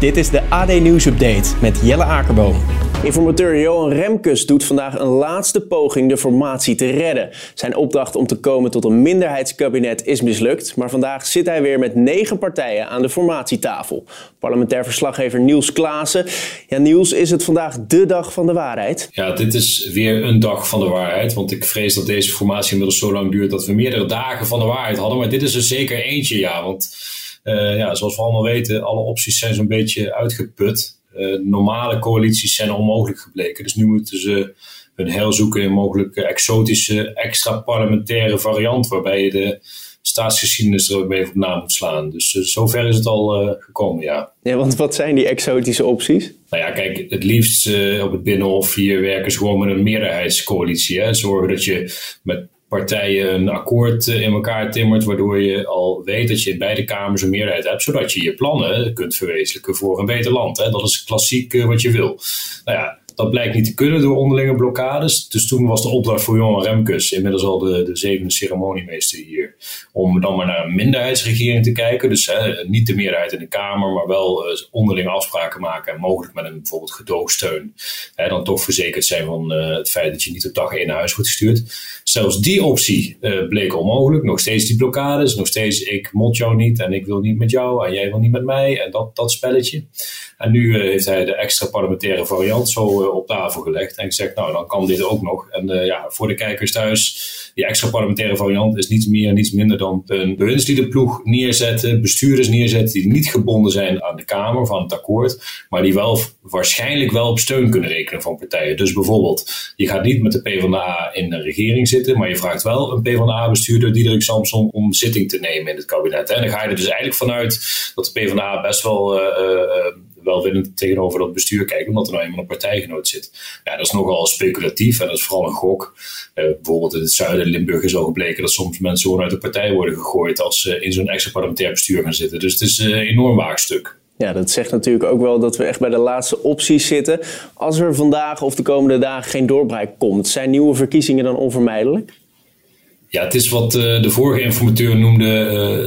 Dit is de AD Nieuws Update met Jelle Akerboom. Informateur Johan Remkes doet vandaag een laatste poging de formatie te redden. Zijn opdracht om te komen tot een minderheidskabinet is mislukt, maar vandaag zit hij weer met negen partijen aan de formatietafel. Parlementair verslaggever Niels Klaassen. Ja, Niels, is het vandaag de dag van de waarheid? Ja, dit is weer een dag van de waarheid, want ik vrees dat deze formatie inmiddels zo lang duurt dat we meerdere dagen van de waarheid hadden. Maar dit is er zeker eentje, ja, want uh, ja, zoals we allemaal weten, alle opties zijn zo'n beetje uitgeput. Uh, normale coalities zijn onmogelijk gebleken. Dus nu moeten ze hun heil zoeken in mogelijke exotische, extra parlementaire variant, waarbij je de staatsgeschiedenis er ook mee op na moet slaan. Dus uh, zover is het al uh, gekomen, ja. Ja, want wat zijn die exotische opties? Nou ja, kijk, het liefst uh, op het Binnenhof hier werken ze gewoon met een meerderheidscoalitie. Hè. Zorgen dat je met partijen een akkoord in elkaar timmert, waardoor je al weet dat je in beide kamers een meerderheid hebt, zodat je je plannen kunt verwezenlijken voor een beter land. Hè. Dat is klassiek wat je wil. Nou ja, dat blijkt niet te kunnen door onderlinge blokkades. Dus toen was de opdracht voor Johan Remkes, inmiddels al de, de zevende ceremoniemeester hier, om dan maar naar een minderheidsregering te kijken. Dus hè, niet de meerderheid in de Kamer, maar wel uh, onderlinge afspraken maken en mogelijk met een bijvoorbeeld gedoogsteun. Hè, dan toch verzekerd zijn van uh, het feit dat je niet op dag één naar huis wordt gestuurd. Zelfs die optie uh, bleek onmogelijk. Nog steeds die blokkades, nog steeds ik mot jou niet en ik wil niet met jou en jij wil niet met mij en dat, dat spelletje. En nu heeft hij de extra parlementaire variant zo op tafel gelegd. En gezegd, nou dan kan dit ook nog. En uh, ja, voor de kijkers thuis, die extra parlementaire variant is niets meer niets minder dan een bewindsliederploeg neerzetten, bestuurders neerzetten die niet gebonden zijn aan de Kamer van het akkoord, maar die wel waarschijnlijk wel op steun kunnen rekenen van partijen. Dus bijvoorbeeld, je gaat niet met de PvdA in een regering zitten, maar je vraagt wel een PvdA-bestuurder, Diederik Samson, om zitting te nemen in het kabinet. En dan ga je er dus eigenlijk vanuit dat de PvdA best wel uh, welwillend tegenover dat bestuur kijken, omdat er nou eenmaal een partijgenoot zit. Ja, dat is nogal speculatief en dat is vooral een gok. Uh, bijvoorbeeld in het zuiden Limburg is al gebleken dat soms mensen gewoon uit de partij worden gegooid als ze in zo'n extra parlementair bestuur gaan zitten. Dus het is een enorm waagstuk. Ja, dat zegt natuurlijk ook wel dat we echt bij de laatste opties zitten. Als er vandaag of de komende dagen geen doorbraak komt, zijn nieuwe verkiezingen dan onvermijdelijk? Ja, het is wat uh, de vorige informateur noemde,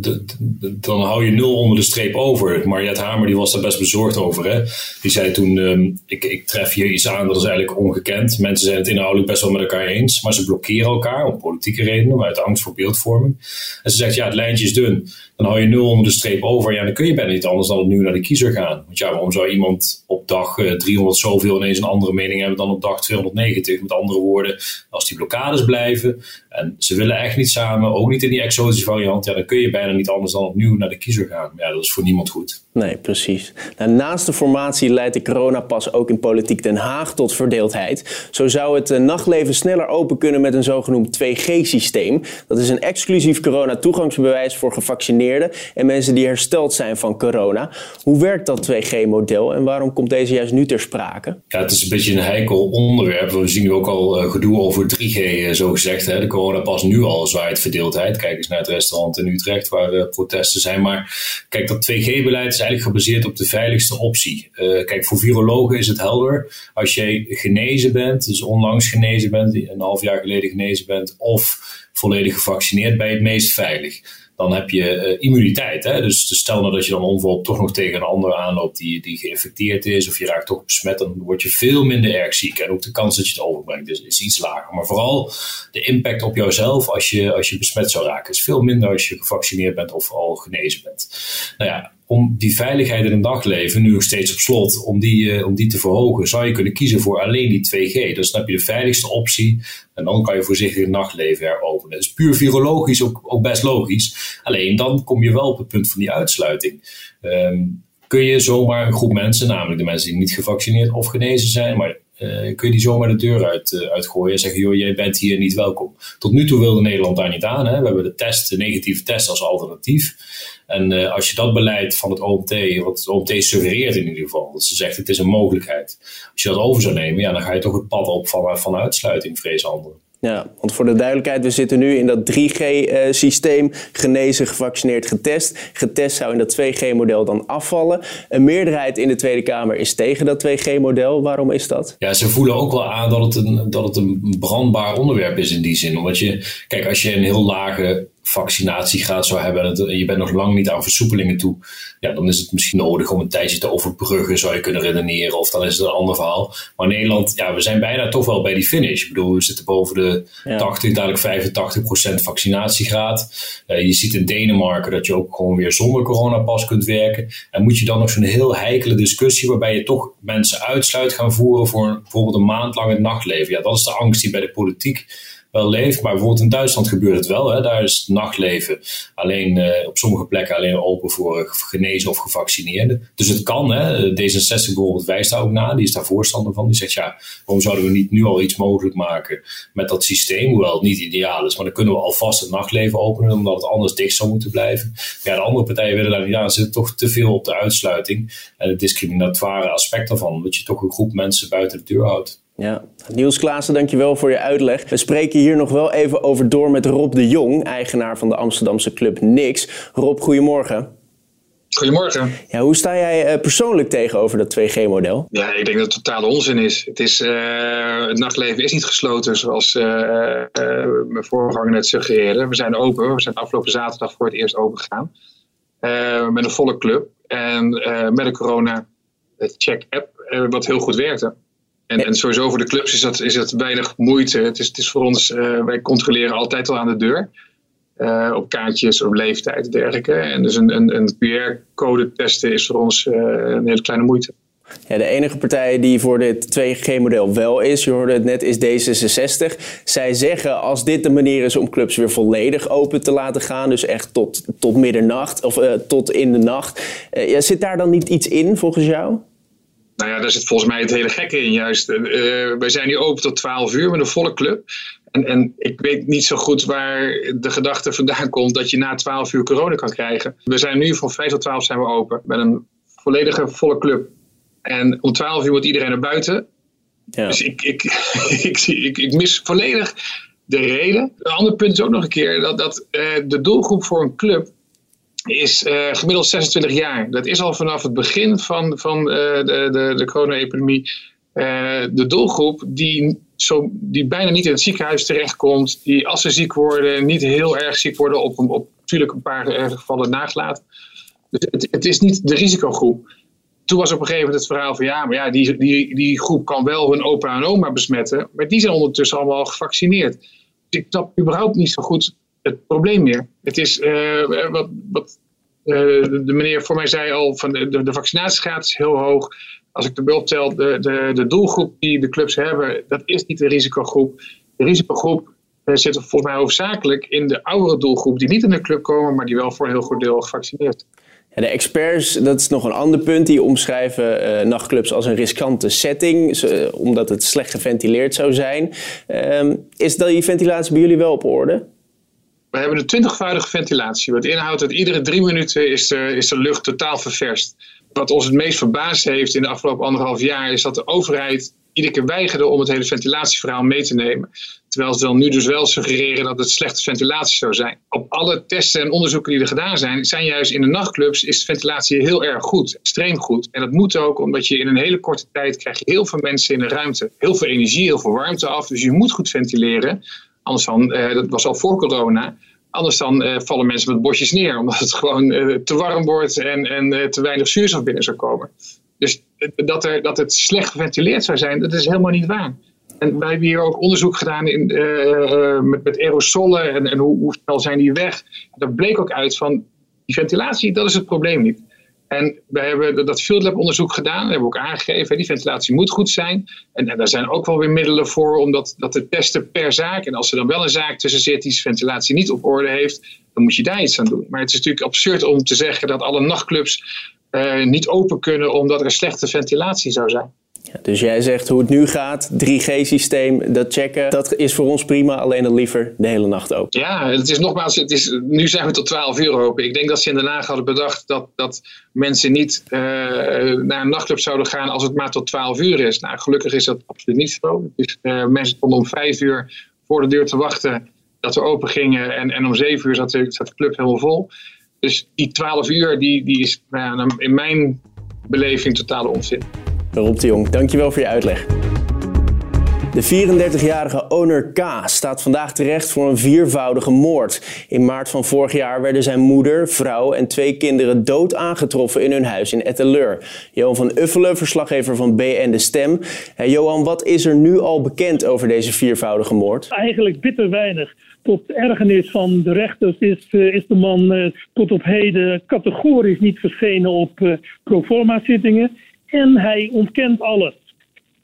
de, de, dan hou je nul onder de streep over. Mariette Hamer die was daar best bezorgd over. Hè? Die zei toen, um, ik, ik tref hier iets aan, dat is eigenlijk ongekend. Mensen zijn het inhoudelijk best wel met elkaar eens, maar ze blokkeren elkaar om politieke redenen, uit angst voor beeldvorming. En ze zegt, ja, het lijntje is dun. Dan hou je nul onder de streep over. Ja, dan kun je bijna niet anders dan opnieuw naar de kiezer gaan. Want ja, waarom zou iemand op dag uh, 300 zoveel ineens een andere mening hebben dan op dag 290? Met andere woorden, als die blokkades blijven en ze willen echt niet samen, ook niet in die exotische variant, ja, dan kun je bijna niet anders dan opnieuw naar de kiezer gaan. Ja, dat is voor niemand goed. Nee, precies. Nou, naast de formatie leidt de coronapas ook in politiek Den Haag tot verdeeldheid. Zo zou het nachtleven sneller open kunnen met een zogenoemd 2G-systeem. Dat is een exclusief corona-toegangsbewijs voor gevaccineerden en mensen die hersteld zijn van corona. Hoe werkt dat 2G-model en waarom komt deze juist nu ter sprake? Ja, het is een beetje een heikel onderwerp. We zien nu ook al uh, gedoe over 3G, uh, zo gezegd. Hè. De coronapas nu al zwaait verdeeldheid. Kijk eens naar het restaurant in Utrecht waar uh, protesten zijn. Maar kijk, dat 2G-beleid is eigenlijk gebaseerd op de veiligste optie. Uh, kijk, voor virologen is het helder. Als je genezen bent, dus onlangs genezen bent, een half jaar geleden genezen bent, of volledig gevaccineerd, ben je het meest veilig dan heb je uh, immuniteit. Hè? Dus, dus stel nou dat je dan onverhoopt toch nog tegen een ander aanloopt die, die geïnfecteerd is, of je raakt toch besmet, dan word je veel minder erg ziek. En ook de kans dat je het overbrengt is, iets lager. Maar vooral de impact op jouzelf als je, als je besmet zou raken, is veel minder als je gevaccineerd bent of al genezen bent. Nou ja, om die veiligheid in een dagleven, nu nog steeds op slot, om die, uh, om die te verhogen, zou je kunnen kiezen voor alleen die 2G. Dus dan heb je de veiligste optie en dan kan je voorzichtig het nachtleven heropenen. Dat is puur virologisch ook, ook best logisch. Alleen dan kom je wel op het punt van die uitsluiting. Um, kun je zomaar een groep mensen, namelijk de mensen die niet gevaccineerd of genezen zijn, maar uh, kun je die zomaar de deur uit, uh, uitgooien en zeggen, joh, jij bent hier niet welkom. Tot nu toe wilde Nederland daar niet aan. Hè? We hebben de test, de negatieve test als alternatief. En uh, als je dat beleid van het OMT, wat het OMT suggereert in ieder geval, dat ze zegt het is een mogelijkheid. Als je dat over zou nemen, ja, dan ga je toch het pad op van, van uitsluiting, vrees anderen. Ja, want voor de duidelijkheid, we zitten nu in dat 3G-systeem. Genezen, gevaccineerd, getest. Getest zou in dat 2G-model dan afvallen. Een meerderheid in de Tweede Kamer is tegen dat 2G-model. Waarom is dat? Ja, ze voelen ook wel aan dat het, een, dat het een brandbaar onderwerp is in die zin. Omdat je, kijk, als je een heel lage vaccinatiegraad zou hebben en je bent nog lang niet aan versoepelingen toe, ja, dan is het misschien nodig om een tijdje te overbruggen, zou je kunnen redeneren. Of dan is het een ander verhaal. Maar Nederland, ja, we zijn bijna toch wel bij die finish. Ik bedoel, we zitten boven de 80, dadelijk 85 procent vaccinatiegraad. Uh, je ziet in Denemarken dat je ook gewoon weer zonder coronapas kunt werken. En moet je dan nog zo'n heel heikele discussie waarbij je toch mensen uitsluit gaan voeren voor bijvoorbeeld een maand lang het nachtleven. Ja, dat is de angst die bij de politiek wel leeft. Maar bijvoorbeeld in Duitsland gebeurt het wel. Hè. Daar is het nachtleven alleen uh, op sommige plekken alleen open voor genezen of gevaccineerden. Dus het kan. Hè. D66 bijvoorbeeld wijst daar ook naar. Die is daar voorstander van. Die zegt ja, waarom zouden we niet nu al iets mogelijk maken met dat systeem? Hoewel het niet ideaal is. Maar dan kunnen we alvast het nachtleven openen omdat het anders dicht zou moeten blijven. Ja, de andere partijen willen daar niet aan. Zitten toch te veel op de uitsluiting en het discriminatoire aspect daarvan. Dat je toch een groep mensen buiten de deur houdt. Ja, Niels Klaassen, dankjewel voor je uitleg. We spreken hier nog wel even over door met Rob de Jong, eigenaar van de Amsterdamse club Nix. Rob, goedemorgen. Goedemorgen. Ja, hoe sta jij eh, persoonlijk tegenover dat 2G-model? Ja, ik denk dat het totale onzin is. Het, is, uh, het nachtleven is niet gesloten zoals uh, mijn voorganger net suggereerde. We zijn open. We zijn afgelopen zaterdag voor het eerst open gegaan. met een volle club. En met de corona-check-app, wat heel goed werkte. En, en sowieso voor de clubs is dat, is dat weinig moeite. Het is, het is voor ons, uh, wij controleren altijd al aan de deur. Uh, op kaartjes, op leeftijd en dergelijke. En dus een, een, een QR-code testen is voor ons uh, een hele kleine moeite. Ja, de enige partij die voor dit 2G-model wel is, je hoorde het net, is D66. Zij zeggen als dit de manier is om clubs weer volledig open te laten gaan, dus echt tot, tot middernacht of tot in de nacht. ja, zit daar dan niet iets in volgens jou? Nou ja, daar zit volgens mij het hele gekke in juist. Uh, wij zijn nu open tot 12 uur met een volle club. En, en ik weet niet zo goed waar de gedachte vandaan komt dat je na 12 uur corona kan krijgen. We zijn nu van 5 tot 12 zijn we open met een volledige volle club. En om 12 uur moet iedereen naar buiten. Ja. Dus ik, ik, ik, ik, ik, mis volledig de reden. Een ander punt is ook nog een keer dat, dat uh, de doelgroep voor een club is uh, gemiddeld 26 jaar. Dat is al vanaf het begin van, van uh, de, de, de corona-epidemie uh, de doelgroep die, zo, die bijna niet in het ziekenhuis terechtkomt, die als ze ziek worden, niet heel erg ziek worden, op, op natuurlijk een paar gevallen nagelaten. Dus het, het is niet de risicogroep. Toen was op een gegeven moment het verhaal van ja, maar ja, die, die, die groep kan wel hun opa en oma besmetten, maar die zijn ondertussen allemaal gevaccineerd. Dus ik snap überhaupt niet zo goed het probleem meer. Het is uh, wat, wat uh, de meneer voor mij zei al, van de, de, vaccinatiegraad is heel hoog. Als ik erbij optel, de, de, de doelgroep die de clubs hebben, dat is niet de risicogroep. De risicogroep uh, zit volgens mij hoofdzakelijk in de oudere doelgroep die niet in de club komen, maar die wel voor een heel groot deel gevaccineerd ja, de experts, dat is nog een ander punt, die omschrijven nachtclubs als een riskante setting, omdat het slecht geventileerd zou zijn. Uh, is die ventilatie bij jullie wel op orde? We hebben een twintigvoudige ventilatie. Wat inhoudt dat iedere drie minuten is de, is de lucht totaal ververst. Wat ons het meest verbaasd heeft in de afgelopen anderhalf jaar is dat de overheid iedere keer weigerde om het hele ventilatieverhaal mee te nemen. Terwijl ze dan nu dus wel suggereren dat het slechte ventilatie zou zijn. Op alle testen en onderzoeken die er gedaan zijn, zijn juist in de nachtclubs is de ventilatie heel erg goed, extreem goed. En dat moet ook omdat je in een hele korte tijd krijg je heel veel mensen in de ruimte. Heel veel energie, heel veel warmte af. Dus je moet goed ventileren. Anders dan, uh, dat was al voor corona. Anders dan uh, vallen mensen met bosjes neer, omdat het gewoon uh, te warm wordt en, en te weinig zuurstof binnen zou komen. Dus dat, er, dat het slecht geventileerd zou zijn, dat is helemaal niet waar. En wij hebben hier ook onderzoek gedaan in, met, met aerosolen en, en hoe, hoe snel zijn die weg. Dat bleek ook uit van die ventilatie, dat is het probleem niet. En wij hebben dat field lab onderzoek gedaan. We hebben ook aangegeven, die ventilatie moet goed zijn. En, daar zijn ook wel weer middelen voor om dat, dat te testen per zaak. En als er dan wel een zaak tussen zit die ventilatie niet op orde heeft, dan moet je daar iets aan doen. Maar het is natuurlijk absurd om te zeggen dat alle nachtclubs uh, niet open kunnen omdat er slechte ventilatie zou zijn. Dus jij zegt hoe het nu gaat, 3G-systeem, dat checken, dat is voor ons prima, alleen dan liever de hele nacht open. Ja, het is nogmaals, het is, nu zijn we tot 12 uur open. Ik denk dat ze in Den Haag hadden bedacht dat, dat mensen niet uh, naar een nachtclub zouden gaan als het maar tot 12 uur is. Nou, gelukkig is dat absoluut niet zo. Dus, mensen stonden om 5 uur voor de deur te wachten dat we open gingen en, en om 7 uur zat de, zat de club helemaal vol. Dus die 12 uur, die, die is nou, in mijn beleving totale onzin. Rob de Jong, dankjewel voor je uitleg. De 34-jarige Owner K. staat vandaag terecht voor een viervoudige moord. In maart van vorig jaar werden zijn moeder, vrouw en twee kinderen dood aangetroffen in hun huis in Etteleur. Johan van Uffelen, verslaggever van BN De Stem. Johan, wat is er nu al bekend over deze viervoudige moord? Eigenlijk bitter weinig. Tot ergernis van de rechters is, uh, is de man uh, tot op heden categorisch niet verschenen op uh, proforma zittingen. En hij ontkent alles.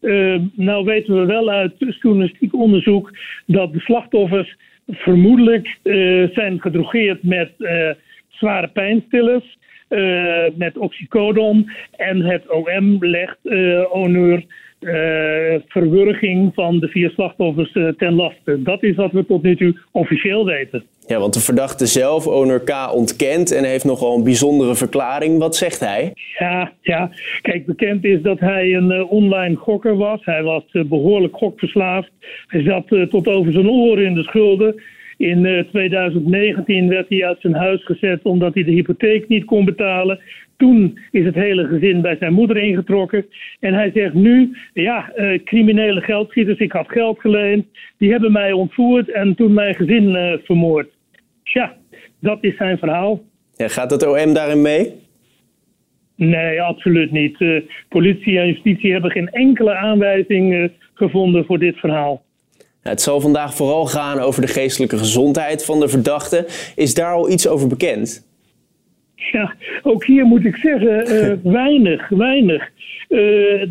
Uh, nou weten we wel uit journalistiek onderzoek dat de slachtoffers vermoedelijk uh, zijn gedrogeerd met uh, zware pijnstillers, met oxycodon. En het OM legt Onur verwurging van de vier slachtoffers ten laste. Dat is wat we tot nu toe officieel weten. Ja, want de verdachte zelf, Onur K, ontkent en heeft nogal een bijzondere verklaring. Wat zegt hij? Ja, ja. kijk, bekend is dat hij een uh, online gokker was. Hij was behoorlijk gokverslaafd. Hij zat tot over zijn oren in de schulden. In 2019 werd hij uit zijn huis gezet omdat hij de hypotheek niet kon betalen. Toen is het hele gezin bij zijn moeder ingetrokken. En hij zegt nu, ja, uh, criminele geldschieters, ik had geld geleend. Die hebben mij ontvoerd en toen mijn gezin uh, vermoord. Tja, dat is zijn verhaal. Ja, gaat het OM daarin mee? Nee, absoluut niet. Uh, politie en justitie hebben geen enkele aanwijzing gevonden voor dit verhaal. Het zal vandaag vooral gaan over de geestelijke gezondheid van de verdachte. Is daar al iets over bekend? Ja, ook hier moet ik zeggen, uh, weinig, weinig. Uh,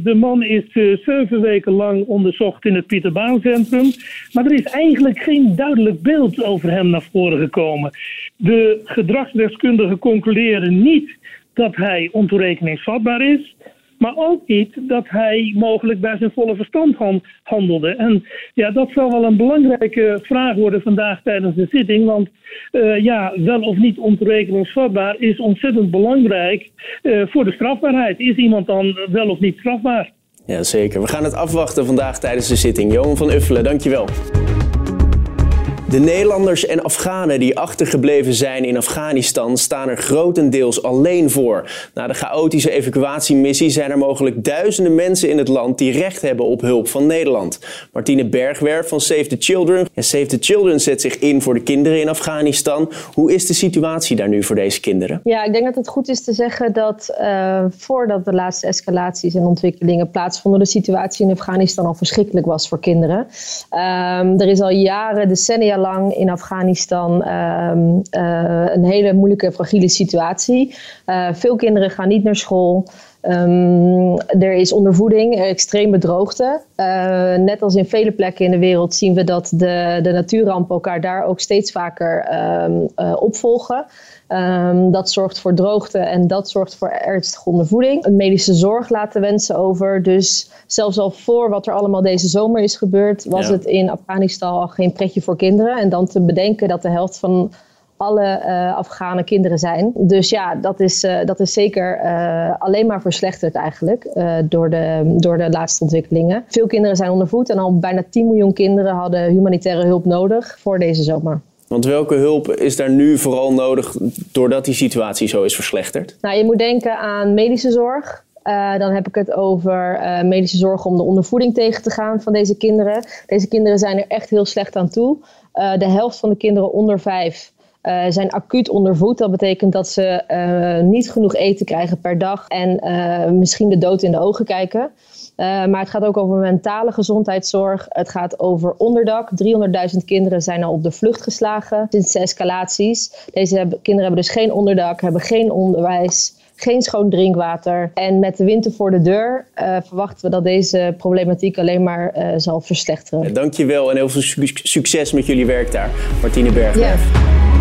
de man is uh, zeven weken lang onderzocht in het Pieterbaancentrum. Maar er is eigenlijk geen duidelijk beeld over hem naar voren gekomen. De gedragsdeskundigen concluderen niet dat hij ontoerekeningsvatbaar is. Maar ook niet dat hij mogelijk bij zijn volle verstand handelde. En ja, dat zal wel een belangrijke vraag worden vandaag tijdens de zitting. Want uh, ja, wel of niet ontoerekeningsvatbaar is ontzettend belangrijk uh, voor de strafbaarheid. Is iemand dan wel of niet strafbaar? Ja, zeker. We gaan het afwachten vandaag tijdens de zitting. Johan van Uffelen, dankjewel. De Nederlanders en Afghanen die achtergebleven zijn in Afghanistan staan er grotendeels alleen voor. Na de chaotische evacuatiemissie zijn er mogelijk duizenden mensen in het land die recht hebben op hulp van Nederland. Martine Bergwerf van Save the Children. En Save the Children zet zich in voor de kinderen in Afghanistan. Hoe is de situatie daar nu voor deze kinderen? Ja, ik denk dat het goed is te zeggen dat uh, voordat de laatste escalaties en ontwikkelingen plaatsvonden, de situatie in Afghanistan al verschrikkelijk was voor kinderen. Um, er is al jaren, decennia lang in Afghanistan um, een hele moeilijke, fragiele situatie. Uh, veel kinderen gaan niet naar school. Um, er is ondervoeding, extreme droogte. Uh, net als in vele plekken in de wereld zien we dat de, de natuurrampen elkaar daar ook steeds vaker um, opvolgen. Um, dat zorgt voor droogte en dat zorgt voor ernstige ondervoeding. Medische zorg laat de wensen over. Dus zelfs al voor wat er allemaal deze zomer is gebeurd, was ja. het in Afghanistan al geen pretje voor kinderen. En dan te bedenken dat de helft van alle uh, Afghane kinderen zijn. Dus ja, dat is, uh, dat is zeker uh, alleen maar verslechterd eigenlijk door, de, door de laatste ontwikkelingen. Veel kinderen zijn ondervoed en al bijna 10 miljoen kinderen hadden humanitaire hulp nodig voor deze zomer. Want welke hulp is daar nu vooral nodig doordat die situatie zo is verslechterd? Nou, je moet denken aan medische zorg. Uh, dan heb ik het over uh, medische zorg om de ondervoeding tegen te gaan van deze kinderen. Deze kinderen zijn er echt heel slecht aan toe. Uh, de helft van de kinderen onder vijf uh, zijn acuut ondervoed. Dat betekent dat ze uh, niet genoeg eten krijgen per dag en uh, misschien de dood in de ogen kijken. maar het gaat ook over mentale gezondheidszorg. Het gaat over onderdak. 300.000 kinderen zijn al op de vlucht geslagen sinds de escalaties. Deze hebben, kinderen hebben dus geen onderdak, hebben geen onderwijs geen schoon drinkwater. En met de winter voor de deur uh, verwachten we dat deze problematiek alleen maar uh, zal verslechteren. Dankjewel en heel veel su succes met jullie werk daar. Martine Bergwerf. Ja.